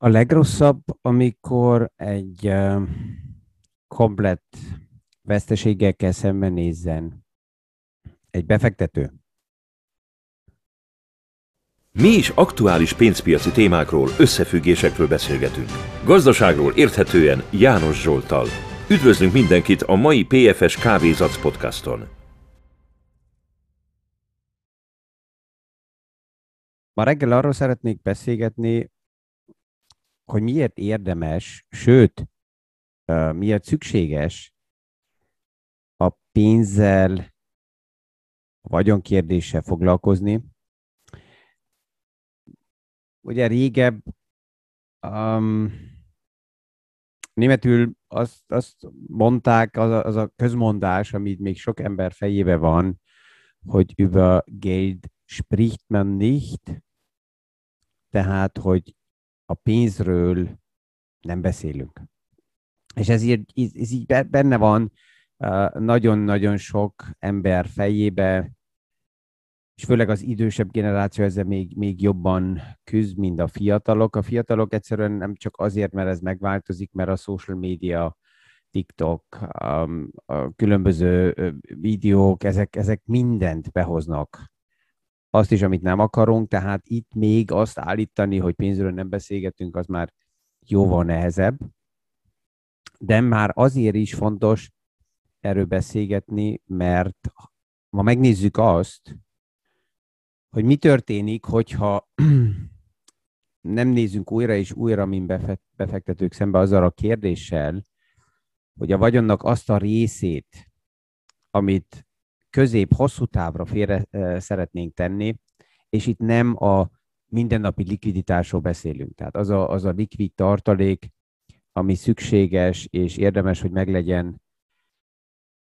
A legrosszabb, amikor egy komplett veszteséggel kell szembenézzen egy befektető. Mi is aktuális pénzpiaci témákról, összefüggésekről beszélgetünk. Gazdaságról érthetően János Zsoltal. Üdvözlünk mindenkit a mai PFS Kávézac podcaston. Ma reggel arról szeretnék beszélgetni, hogy miért érdemes, sőt, miért szükséges a pénzzel, a vagyonkérdéssel foglalkozni. Ugye régebb um, németül azt, azt mondták, az a, az a közmondás, amit még sok ember fejébe van, hogy über Geld spricht man nicht, tehát, hogy a pénzről nem beszélünk. És ez így, ez így benne van nagyon-nagyon sok ember fejébe, és főleg az idősebb generáció ezzel még, még jobban küzd, mint a fiatalok. A fiatalok egyszerűen nem csak azért, mert ez megváltozik, mert a social media, TikTok, a különböző videók, ezek, ezek mindent behoznak azt is, amit nem akarunk, tehát itt még azt állítani, hogy pénzről nem beszélgetünk, az már jóval nehezebb. De már azért is fontos erről beszélgetni, mert ma megnézzük azt, hogy mi történik, hogyha nem nézzünk újra és újra, mint befektetők szembe azzal a kérdéssel, hogy a vagyonnak azt a részét, amit közép-hosszú távra félre szeretnénk tenni, és itt nem a mindennapi likviditásról beszélünk. Tehát az a, az a likvid tartalék, ami szükséges és érdemes, hogy meglegyen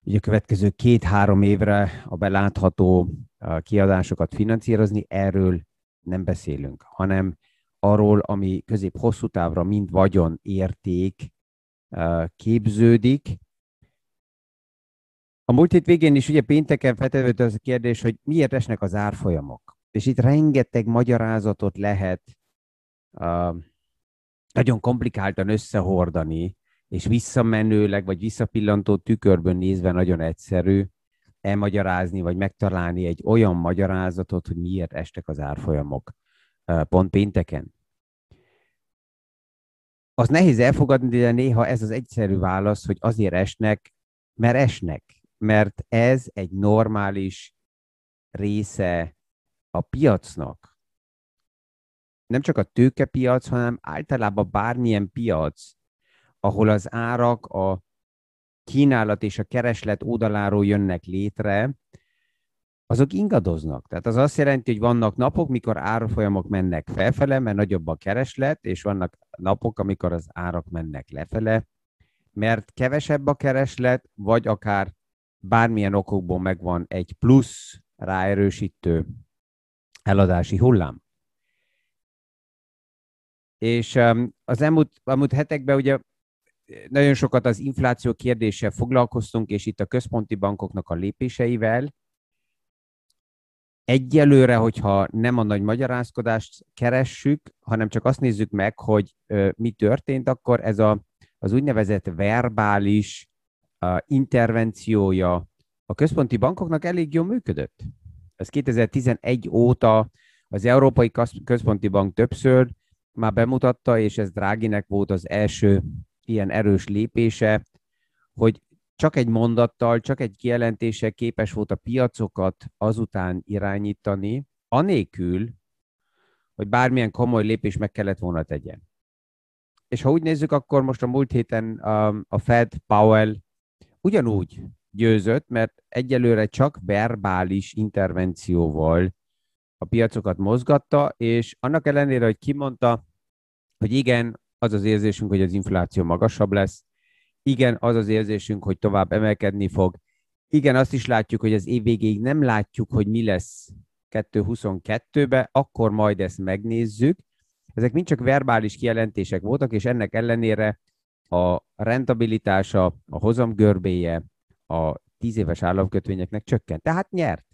ugye a következő két-három évre a belátható kiadásokat finanszírozni, erről nem beszélünk, hanem arról, ami közép-hosszú távra mind vagyon érték képződik, a múlt hét végén is ugye pénteken feltevődött az a kérdés, hogy miért esnek az árfolyamok. És itt rengeteg magyarázatot lehet uh, nagyon komplikáltan összehordani, és visszamenőleg, vagy visszapillantó tükörből nézve nagyon egyszerű elmagyarázni, vagy megtalálni egy olyan magyarázatot, hogy miért estek az árfolyamok uh, pont pénteken. Az nehéz elfogadni, de néha ez az egyszerű válasz, hogy azért esnek, mert esnek mert ez egy normális része a piacnak. Nem csak a tőkepiac, hanem általában bármilyen piac, ahol az árak a kínálat és a kereslet oldaláról jönnek létre, azok ingadoznak. Tehát az azt jelenti, hogy vannak napok, mikor árfolyamok mennek felfele, mert nagyobb a kereslet, és vannak napok, amikor az árak mennek lefele, mert kevesebb a kereslet, vagy akár bármilyen okokból megvan egy plusz ráerősítő eladási hullám. És um, az elmúlt, elmúlt hetekben ugye nagyon sokat az infláció kérdéssel foglalkoztunk, és itt a központi bankoknak a lépéseivel. Egyelőre, hogyha nem a nagy magyarázkodást keressük, hanem csak azt nézzük meg, hogy mi történt, akkor ez a, az úgynevezett verbális intervenciója a központi bankoknak elég jól működött. Ez 2011 óta az Európai Központi Bank többször már bemutatta, és ez Dráginek volt az első ilyen erős lépése, hogy csak egy mondattal, csak egy kijelentéssel képes volt a piacokat azután irányítani, anélkül, hogy bármilyen komoly lépés meg kellett volna tegyen. És ha úgy nézzük, akkor most a múlt héten um, a Fed, Powell ugyanúgy győzött, mert egyelőre csak verbális intervencióval a piacokat mozgatta, és annak ellenére, hogy kimondta, hogy igen, az az érzésünk, hogy az infláció magasabb lesz, igen, az az érzésünk, hogy tovább emelkedni fog, igen, azt is látjuk, hogy az év végéig nem látjuk, hogy mi lesz 2022-ben, akkor majd ezt megnézzük. Ezek mind csak verbális kijelentések voltak, és ennek ellenére a rentabilitása, a hozamgörbéje a tíz éves államkötvényeknek csökkent. Tehát nyert.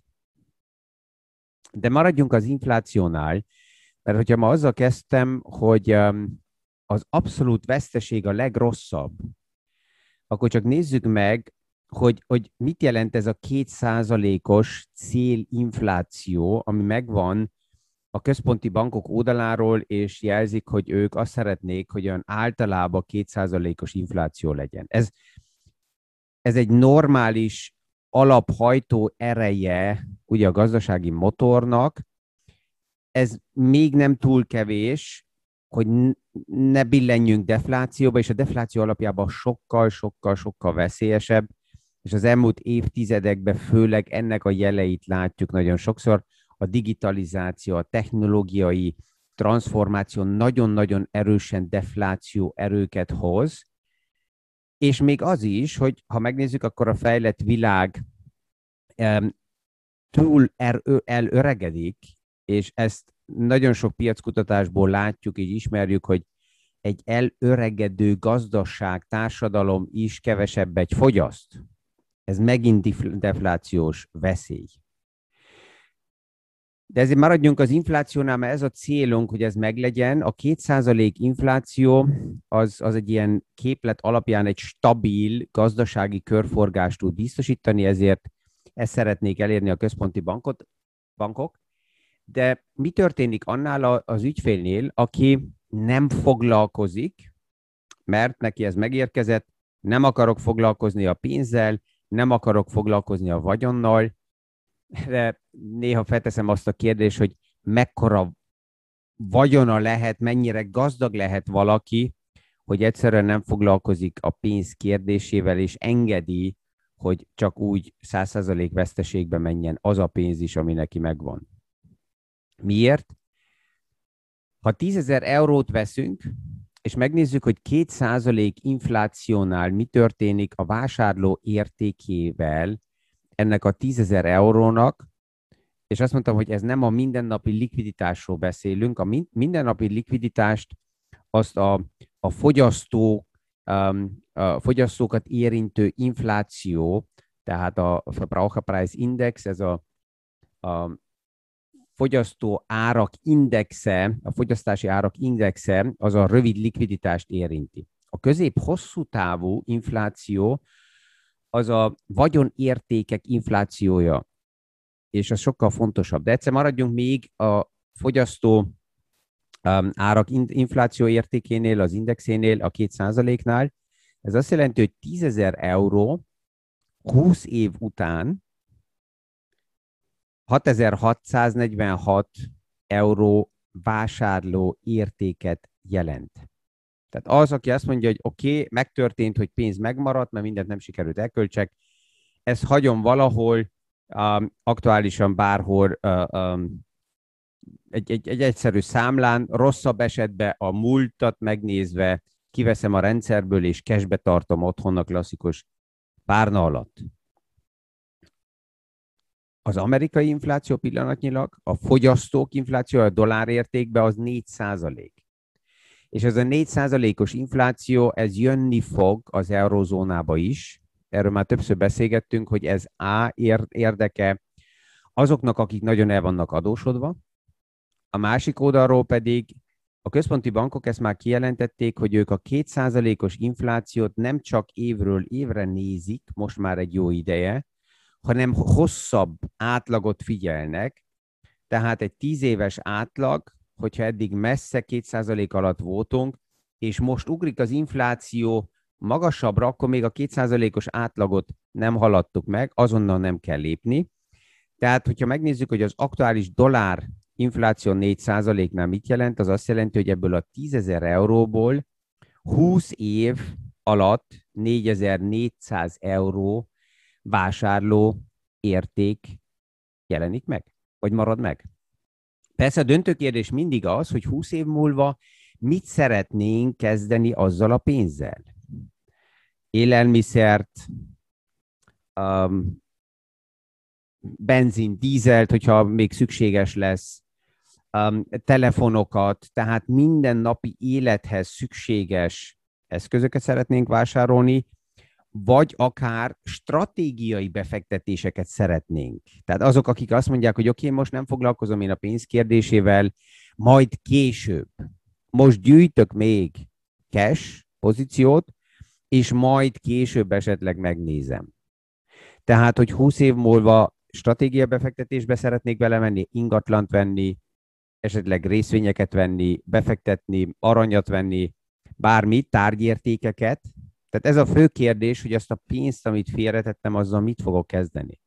De maradjunk az inflációnál, mert hogyha ma azzal kezdtem, hogy um, az abszolút veszteség a legrosszabb, akkor csak nézzük meg, hogy, hogy mit jelent ez a kétszázalékos célinfláció, ami megvan a központi bankok oldaláról, és jelzik, hogy ők azt szeretnék, hogy olyan általában kétszázalékos infláció legyen. Ez, ez egy normális alaphajtó ereje ugye a gazdasági motornak, ez még nem túl kevés, hogy ne billenjünk deflációba, és a defláció alapjában sokkal, sokkal, sokkal veszélyesebb, és az elmúlt évtizedekben főleg ennek a jeleit látjuk nagyon sokszor, a digitalizáció, a technológiai transformáció nagyon-nagyon erősen defláció erőket hoz, és még az is, hogy ha megnézzük, akkor a fejlett világ um, túl er, elöregedik, és ezt nagyon sok piackutatásból látjuk, és ismerjük, hogy egy elöregedő gazdaság, társadalom is kevesebb egy fogyaszt. Ez megint deflációs veszély. De ezért maradjunk az inflációnál, mert ez a célunk, hogy ez meglegyen. A 2% infláció az, az egy ilyen képlet alapján egy stabil gazdasági körforgást tud biztosítani, ezért ezt szeretnék elérni a központi bankot, bankok. De mi történik annál az ügyfélnél, aki nem foglalkozik, mert neki ez megérkezett, nem akarok foglalkozni a pénzzel, nem akarok foglalkozni a vagyonnal, de néha felteszem azt a kérdést, hogy mekkora vagyona lehet, mennyire gazdag lehet valaki, hogy egyszerűen nem foglalkozik a pénz kérdésével, és engedi, hogy csak úgy 100% veszteségbe menjen az a pénz is, ami neki megvan. Miért? Ha 10 ezer eurót veszünk, és megnézzük, hogy 2% inflációnál mi történik a vásárló értékével ennek a 10 ezer eurónak, és azt mondtam, hogy ez nem a mindennapi likviditásról beszélünk, a mindennapi likviditást azt a, a fogyasztó, um, a fogyasztókat érintő infláció, tehát a Verbraucherpreis Index, ez a, a fogyasztó árak indexe, a fogyasztási árak indexe, az a rövid likviditást érinti. A közép-hosszú távú infláció az a vagyonértékek inflációja, és az sokkal fontosabb. De egyszer maradjunk még a fogyasztó um, árak infláció értékénél, az indexénél, a két százaléknál. Ez azt jelenti, hogy 10 ezer euró 20 év után 6646 euró vásárló értéket jelent. Tehát az, aki azt mondja, hogy oké, okay, megtörtént, hogy pénz megmaradt, mert mindent nem sikerült elköltsek, ezt hagyom valahol, um, aktuálisan bárhol uh, um, egy, egy, egy egyszerű számlán, rosszabb esetben a múltat megnézve kiveszem a rendszerből, és cashbe tartom otthon a klasszikus párna alatt az amerikai infláció pillanatnyilag, a fogyasztók infláció a dollár értékben az 4 százalék. És ez a 4 százalékos infláció, ez jönni fog az eurozónába is. Erről már többször beszélgettünk, hogy ez A érdeke azoknak, akik nagyon el vannak adósodva. A másik oldalról pedig a központi bankok ezt már kijelentették, hogy ők a 2%-os inflációt nem csak évről évre nézik, most már egy jó ideje, hanem hosszabb átlagot figyelnek, tehát egy tíz éves átlag, hogyha eddig messze 2% alatt voltunk, és most ugrik az infláció magasabbra, akkor még a 2%-os átlagot nem haladtuk meg, azonnal nem kell lépni. Tehát, hogyha megnézzük, hogy az aktuális dollár infláció 4%-nál mit jelent, az azt jelenti, hogy ebből a 10 ezer euróból 20 év alatt 4400 euró vásárló érték jelenik meg, vagy marad meg. Persze a döntő kérdés mindig az, hogy 20 év múlva mit szeretnénk kezdeni azzal a pénzzel. Élelmiszert, um, benzin, dízelt, hogyha még szükséges lesz, um, telefonokat, tehát minden napi élethez szükséges eszközöket szeretnénk vásárolni, vagy akár stratégiai befektetéseket szeretnénk. Tehát azok, akik azt mondják, hogy oké, okay, most nem foglalkozom én a pénz kérdésével, majd később. Most gyűjtök még, cash pozíciót, és majd később esetleg megnézem. Tehát, hogy 20 év múlva stratégia befektetésbe szeretnék belemenni, ingatlant venni, esetleg részvényeket venni, befektetni, aranyat venni, bármit, tárgyértékeket. Tehát ez a fő kérdés, hogy azt a pénzt, amit félretettem, azzal mit fogok kezdeni.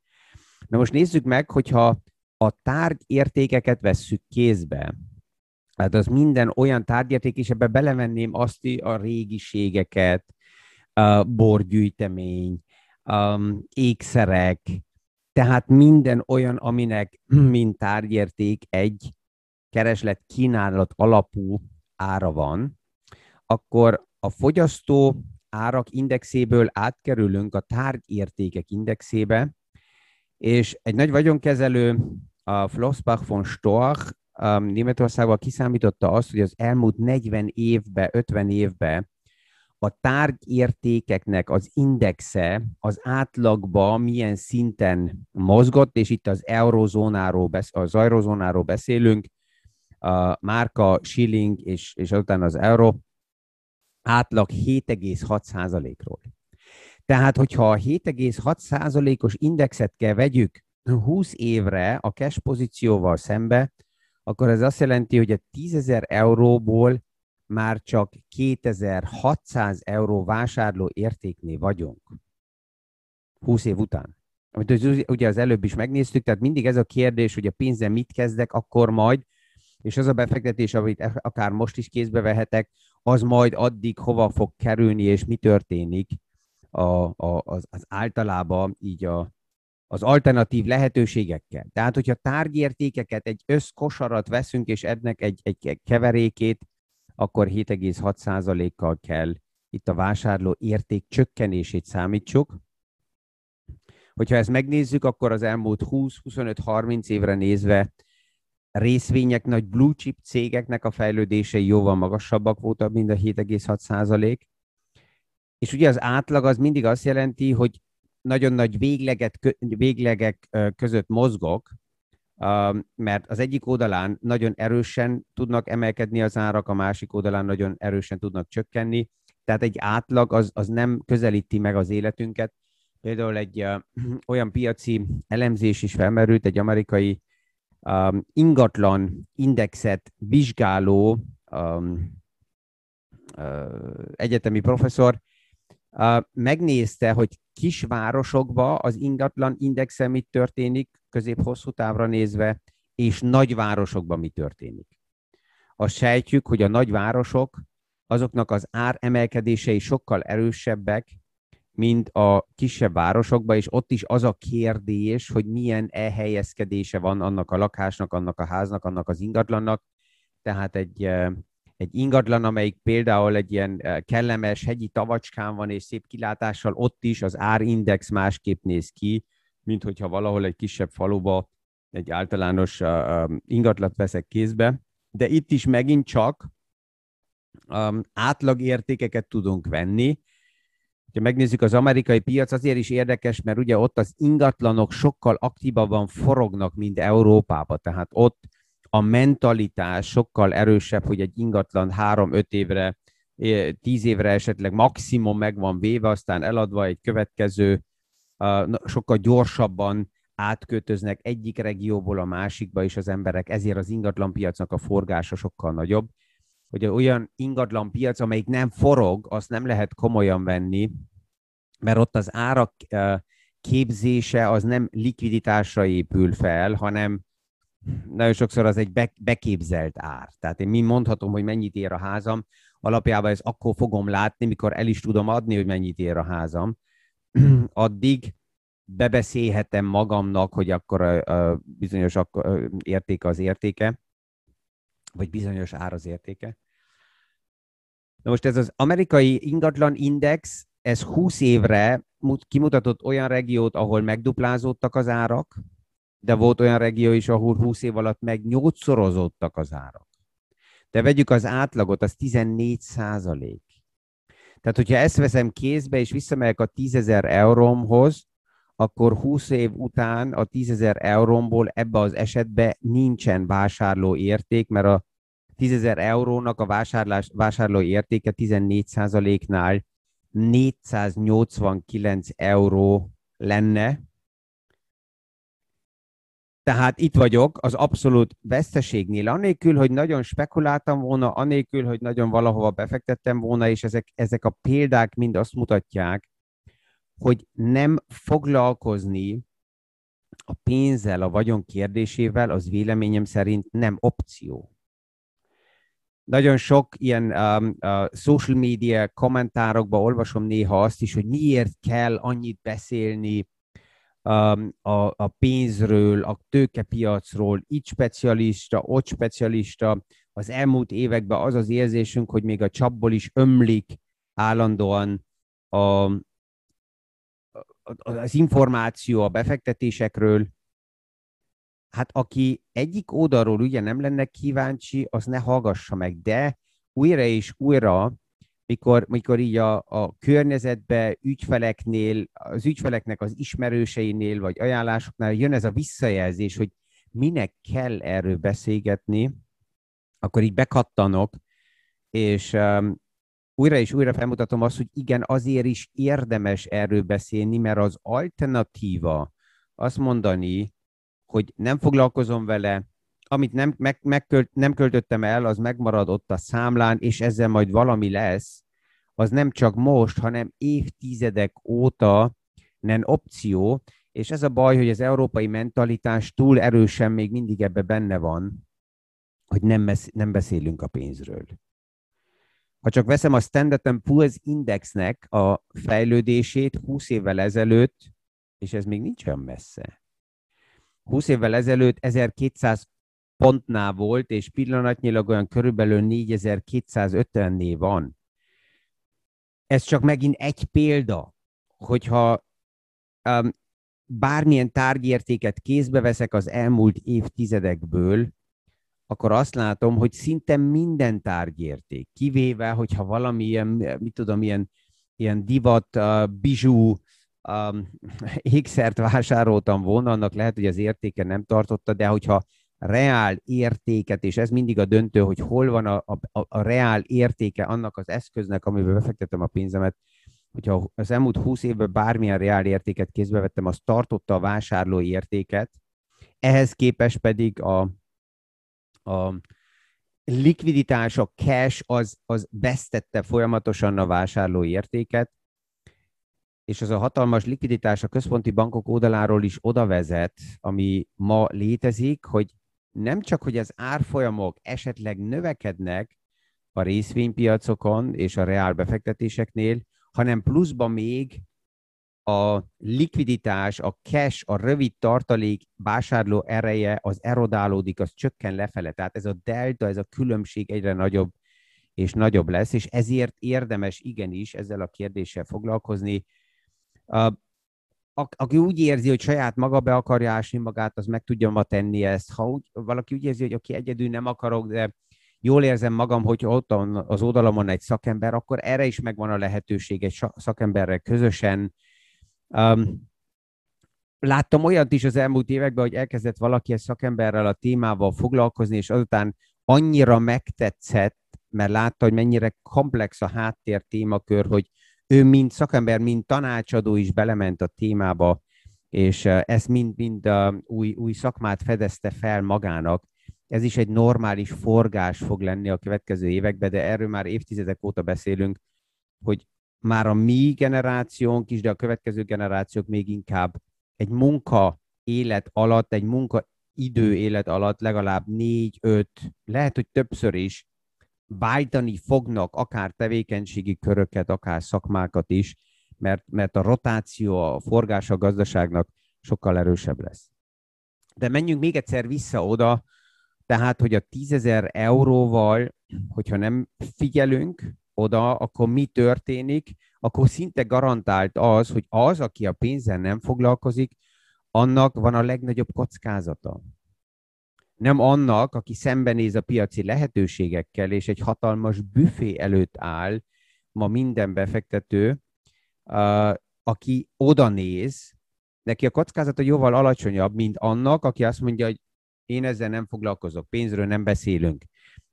Na most nézzük meg, hogyha a tárgyértékeket vesszük kézbe, hát az minden olyan tárgyérték, és ebbe belemenném azt a régiségeket, a borgyűjtemény, um, ékszerek, tehát minden olyan, aminek mint tárgyérték egy kereslet kínálat alapú ára van, akkor a fogyasztó árak indexéből átkerülünk a tárgyértékek indexébe, és egy nagy vagyonkezelő, a Flossbach von Storch um, Németországban kiszámította azt, hogy az elmúlt 40 évben, 50 évben a tárgyértékeknek az indexe az átlagba milyen szinten mozgott, és itt az eurozónáról, az eurozónáról beszélünk, a márka, shilling és, és azután az euró, átlag 7,6%-ról. Tehát, hogyha a 7,6%-os indexet kell vegyük 20 évre a cash pozícióval szembe, akkor ez azt jelenti, hogy a 10.000 euróból már csak 2600 euró vásárló értéknél vagyunk. 20 év után. Amit ugye az előbb is megnéztük, tehát mindig ez a kérdés, hogy a pénzzel mit kezdek, akkor majd, és az a befektetés, amit e- akár most is kézbe vehetek, az majd addig hova fog kerülni, és mi történik a, a, az, az általában így a, az alternatív lehetőségekkel. Tehát, hogyha tárgyértékeket, egy összkosarat veszünk, és ednek egy, egy keverékét, akkor 7,6%-kal kell itt a vásárló érték csökkenését számítsuk. Hogyha ezt megnézzük, akkor az elmúlt 20-25-30 évre nézve részvények, nagy blue chip cégeknek a fejlődései jóval magasabbak voltak, mint a 7,6 százalék. És ugye az átlag az mindig azt jelenti, hogy nagyon nagy végleget, véglegek között mozgok, mert az egyik oldalán nagyon erősen tudnak emelkedni az árak, a másik oldalán nagyon erősen tudnak csökkenni. Tehát egy átlag az, az nem közelíti meg az életünket. Például egy olyan piaci elemzés is felmerült, egy amerikai um, ingatlan indexet vizsgáló um, uh, egyetemi professzor uh, megnézte, hogy kisvárosokban az ingatlan indexe mit történik közép-hosszú távra nézve, és nagyvárosokban mi történik. Azt sejtjük, hogy a nagyvárosok azoknak az áremelkedései sokkal erősebbek, mint a kisebb városokban, és ott is az a kérdés, hogy milyen elhelyezkedése van annak a lakásnak, annak a háznak, annak az ingatlannak. Tehát egy, egy ingatlan, amelyik például egy ilyen kellemes hegyi tavacskán van, és szép kilátással, ott is az árindex másképp néz ki, mint hogyha valahol egy kisebb faluba egy általános ingatlat veszek kézbe. De itt is megint csak átlagértékeket tudunk venni, ha megnézzük az amerikai piac, azért is érdekes, mert ugye ott az ingatlanok sokkal aktívabban forognak, mint Európában. Tehát ott a mentalitás sokkal erősebb, hogy egy ingatlan három-öt évre, tíz évre esetleg maximum meg van véve, aztán eladva egy következő, sokkal gyorsabban átkötöznek egyik regióból a másikba is az emberek, ezért az ingatlanpiacnak a forgása sokkal nagyobb hogy olyan ingatlan piac, amelyik nem forog, azt nem lehet komolyan venni, mert ott az árak képzése az nem likviditásra épül fel, hanem nagyon sokszor az egy beképzelt ár. Tehát én mi mondhatom, hogy mennyit ér a házam, alapjában ezt akkor fogom látni, mikor el is tudom adni, hogy mennyit ér a házam. Addig bebeszélhetem magamnak, hogy akkor a, bizonyos értéke az értéke, vagy bizonyos ár az értéke. Na most ez az amerikai ingatlan index, ez 20 évre kimutatott olyan regiót, ahol megduplázódtak az árak, de volt olyan regió is, ahol 20 év alatt meg nyolcszorozódtak az árak. De vegyük az átlagot, az 14 százalék. Tehát, hogyha ezt veszem kézbe, és visszamegyek a 10 ezer eurómhoz, akkor 20 év után a 10 ezer eurómból ebbe az esetben nincsen vásárló érték, mert a 10.000 eurónak a vásárlás, vásárló értéke 14%-nál 489 euró lenne. Tehát itt vagyok az abszolút veszteségnél, anélkül, hogy nagyon spekuláltam volna, anélkül, hogy nagyon valahova befektettem volna, és ezek, ezek a példák mind azt mutatják, hogy nem foglalkozni a pénzzel, a vagyon kérdésével, az véleményem szerint nem opció. Nagyon sok ilyen um, uh, social media kommentárokban olvasom néha azt is, hogy miért kell annyit beszélni um, a, a pénzről, a tőkepiacról, itt specialista, ott specialista. Az elmúlt években az az érzésünk, hogy még a csapból is ömlik állandóan a, az információ a befektetésekről, hát aki egyik oldalról ugye nem lenne kíváncsi, az ne hallgassa meg, de újra és újra, mikor, mikor így a, a környezetbe, ügyfeleknél, az ügyfeleknek az ismerőseinél, vagy ajánlásoknál jön ez a visszajelzés, hogy minek kell erről beszélgetni, akkor így bekattanok, és újra és újra felmutatom azt, hogy igen, azért is érdemes erről beszélni, mert az alternatíva azt mondani, hogy nem foglalkozom vele, amit nem, meg, megkölt, nem költöttem el, az megmarad ott a számlán, és ezzel majd valami lesz, az nem csak most, hanem évtizedek óta nem opció, és ez a baj, hogy az európai mentalitás túl erősen még mindig ebbe benne van, hogy nem, besz- nem beszélünk a pénzről. Ha csak veszem a Standard Poor's Indexnek a fejlődését 20 évvel ezelőtt, és ez még nincs olyan messze. 20 évvel ezelőtt 1200 pontnál volt, és pillanatnyilag olyan körülbelül 4250-nél van. Ez csak megint egy példa, hogyha um, bármilyen tárgyértéket kézbe veszek az elmúlt évtizedekből, akkor azt látom, hogy szinte minden tárgyérték, kivéve, hogyha valami ilyen, mit tudom, ilyen, ilyen divat, uh, bizsú, um, ékszert vásároltam volna, annak lehet, hogy az értéke nem tartotta, de hogyha reál értéket, és ez mindig a döntő, hogy hol van a, a, a reál értéke annak az eszköznek, amiben befektetem a pénzemet, hogyha az elmúlt 20 évben bármilyen reál értéket kézbe vettem, az tartotta a vásárló értéket, ehhez képest pedig a, a likviditás, a cash az, az vesztette folyamatosan a vásárló értéket, és az a hatalmas likviditás a központi bankok oldaláról is oda vezet, ami ma létezik, hogy nem csak, hogy az árfolyamok esetleg növekednek a részvénypiacokon és a reál befektetéseknél, hanem pluszban még a likviditás, a cash, a rövid tartalék vásárló ereje az erodálódik, az csökken lefele. Tehát ez a delta, ez a különbség egyre nagyobb és nagyobb lesz, és ezért érdemes igenis ezzel a kérdéssel foglalkozni, a, aki úgy érzi, hogy saját maga be akarja ásni magát, az meg tudja ma tenni ezt. Ha úgy, valaki úgy érzi, hogy aki egyedül nem akarok, de jól érzem magam, hogy ott az oldalamon egy szakember, akkor erre is megvan a lehetőség egy szakemberrel közösen. Um, láttam olyat is az elmúlt években, hogy elkezdett valaki egy szakemberrel a témával foglalkozni, és azután annyira megtetszett, mert látta, hogy mennyire komplex a háttér témakör, hogy ő mint szakember, mint tanácsadó is belement a témába, és ezt mind-mind új, új szakmát fedezte fel magának. Ez is egy normális forgás fog lenni a következő években, de erről már évtizedek óta beszélünk, hogy már a mi generációnk is, de a következő generációk még inkább egy munka élet alatt, egy munka idő élet alatt legalább négy, öt, lehet, hogy többször is váltani fognak akár tevékenységi köröket, akár szakmákat is, mert, mert a rotáció, a forgás a gazdaságnak sokkal erősebb lesz. De menjünk még egyszer vissza oda, tehát, hogy a 10.000 euróval, hogyha nem figyelünk oda, akkor mi történik, akkor szinte garantált az, hogy az, aki a pénzzel nem foglalkozik, annak van a legnagyobb kockázata nem annak, aki szembenéz a piaci lehetőségekkel, és egy hatalmas büfé előtt áll ma minden befektető, aki oda néz, neki a kockázata jóval alacsonyabb, mint annak, aki azt mondja, hogy én ezzel nem foglalkozok, pénzről nem beszélünk.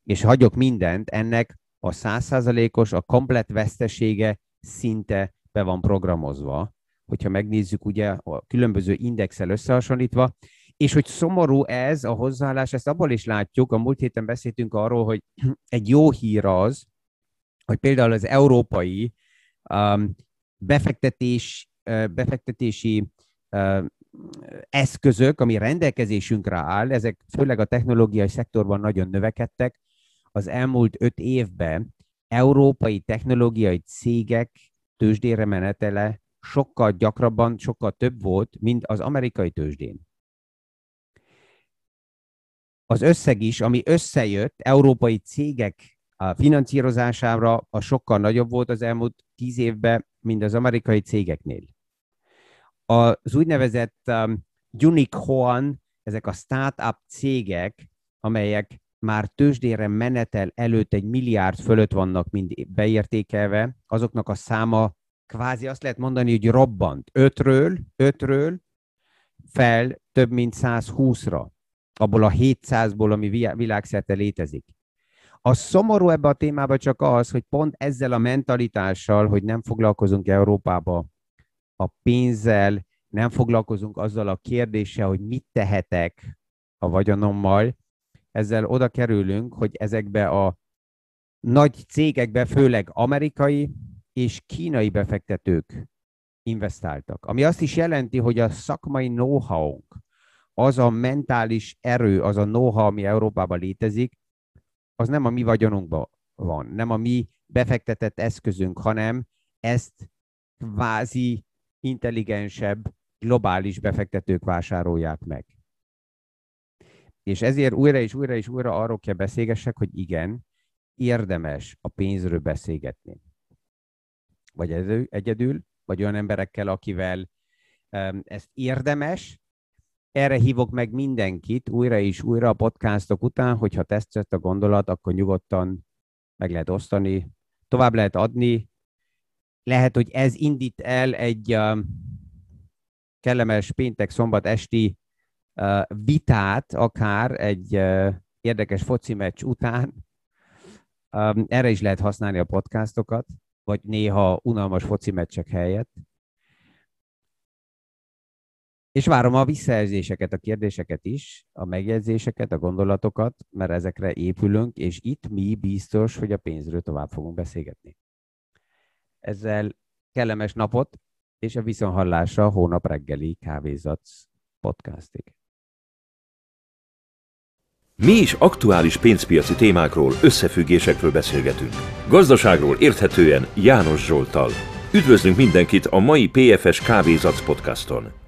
és hagyok mindent, ennek a százszázalékos, a komplet vesztesége szinte be van programozva, hogyha megnézzük ugye a különböző indexel összehasonlítva, és hogy szomorú ez a hozzáállás, ezt abból is látjuk, a múlt héten beszéltünk arról, hogy egy jó hír az, hogy például az európai um, befektetés, befektetési uh, eszközök, ami rendelkezésünkre áll, ezek főleg a technológiai szektorban nagyon növekedtek. Az elmúlt öt évben európai technológiai cégek tőzsdére menetele sokkal gyakrabban, sokkal több volt, mint az amerikai tőzsdén. Az összeg is, ami összejött európai cégek finanszírozására, a sokkal nagyobb volt az elmúlt tíz évben, mint az amerikai cégeknél. Az úgynevezett um, unicorn, ezek a startup cégek, amelyek már tőzsdére menetel előtt egy milliárd fölött vannak mind beértékelve, azoknak a száma kvázi azt lehet mondani, hogy robbant. Ötről, ötről fel több mint 120-ra, abból a 700-ból, ami világszerte létezik. A szomorú ebbe a témába csak az, hogy pont ezzel a mentalitással, hogy nem foglalkozunk Európába a pénzzel, nem foglalkozunk azzal a kérdéssel, hogy mit tehetek a vagyonommal, ezzel oda kerülünk, hogy ezekbe a nagy cégekbe, főleg amerikai és kínai befektetők investáltak. Ami azt is jelenti, hogy a szakmai know-how, az a mentális erő, az a know-how, ami Európában létezik, az nem a mi vagyonunkban van, nem a mi befektetett eszközünk, hanem ezt kvázi intelligensebb, globális befektetők vásárolják meg. És ezért újra és újra és újra arról kell beszélgessek, hogy igen, érdemes a pénzről beszélgetni. Vagy egyedül, vagy olyan emberekkel, akivel ezt érdemes. Erre hívok meg mindenkit újra és újra a podcastok után, hogyha tetszett a gondolat, akkor nyugodtan meg lehet osztani, tovább lehet adni. Lehet, hogy ez indít el egy kellemes péntek-szombat esti vitát, akár egy érdekes foci meccs után. Erre is lehet használni a podcastokat, vagy néha unalmas foci meccsek helyett. És várom a visszajelzéseket, a kérdéseket is, a megjegyzéseket, a gondolatokat, mert ezekre épülünk, és itt mi biztos, hogy a pénzről tovább fogunk beszélgetni. Ezzel kellemes napot, és a viszonhallásra a hónap reggeli kávézatsz podcastig. Mi is aktuális pénzpiaci témákról, összefüggésekről beszélgetünk. Gazdaságról érthetően János Zsoltal. Üdvözlünk mindenkit a mai PFS Kávézac podcaston!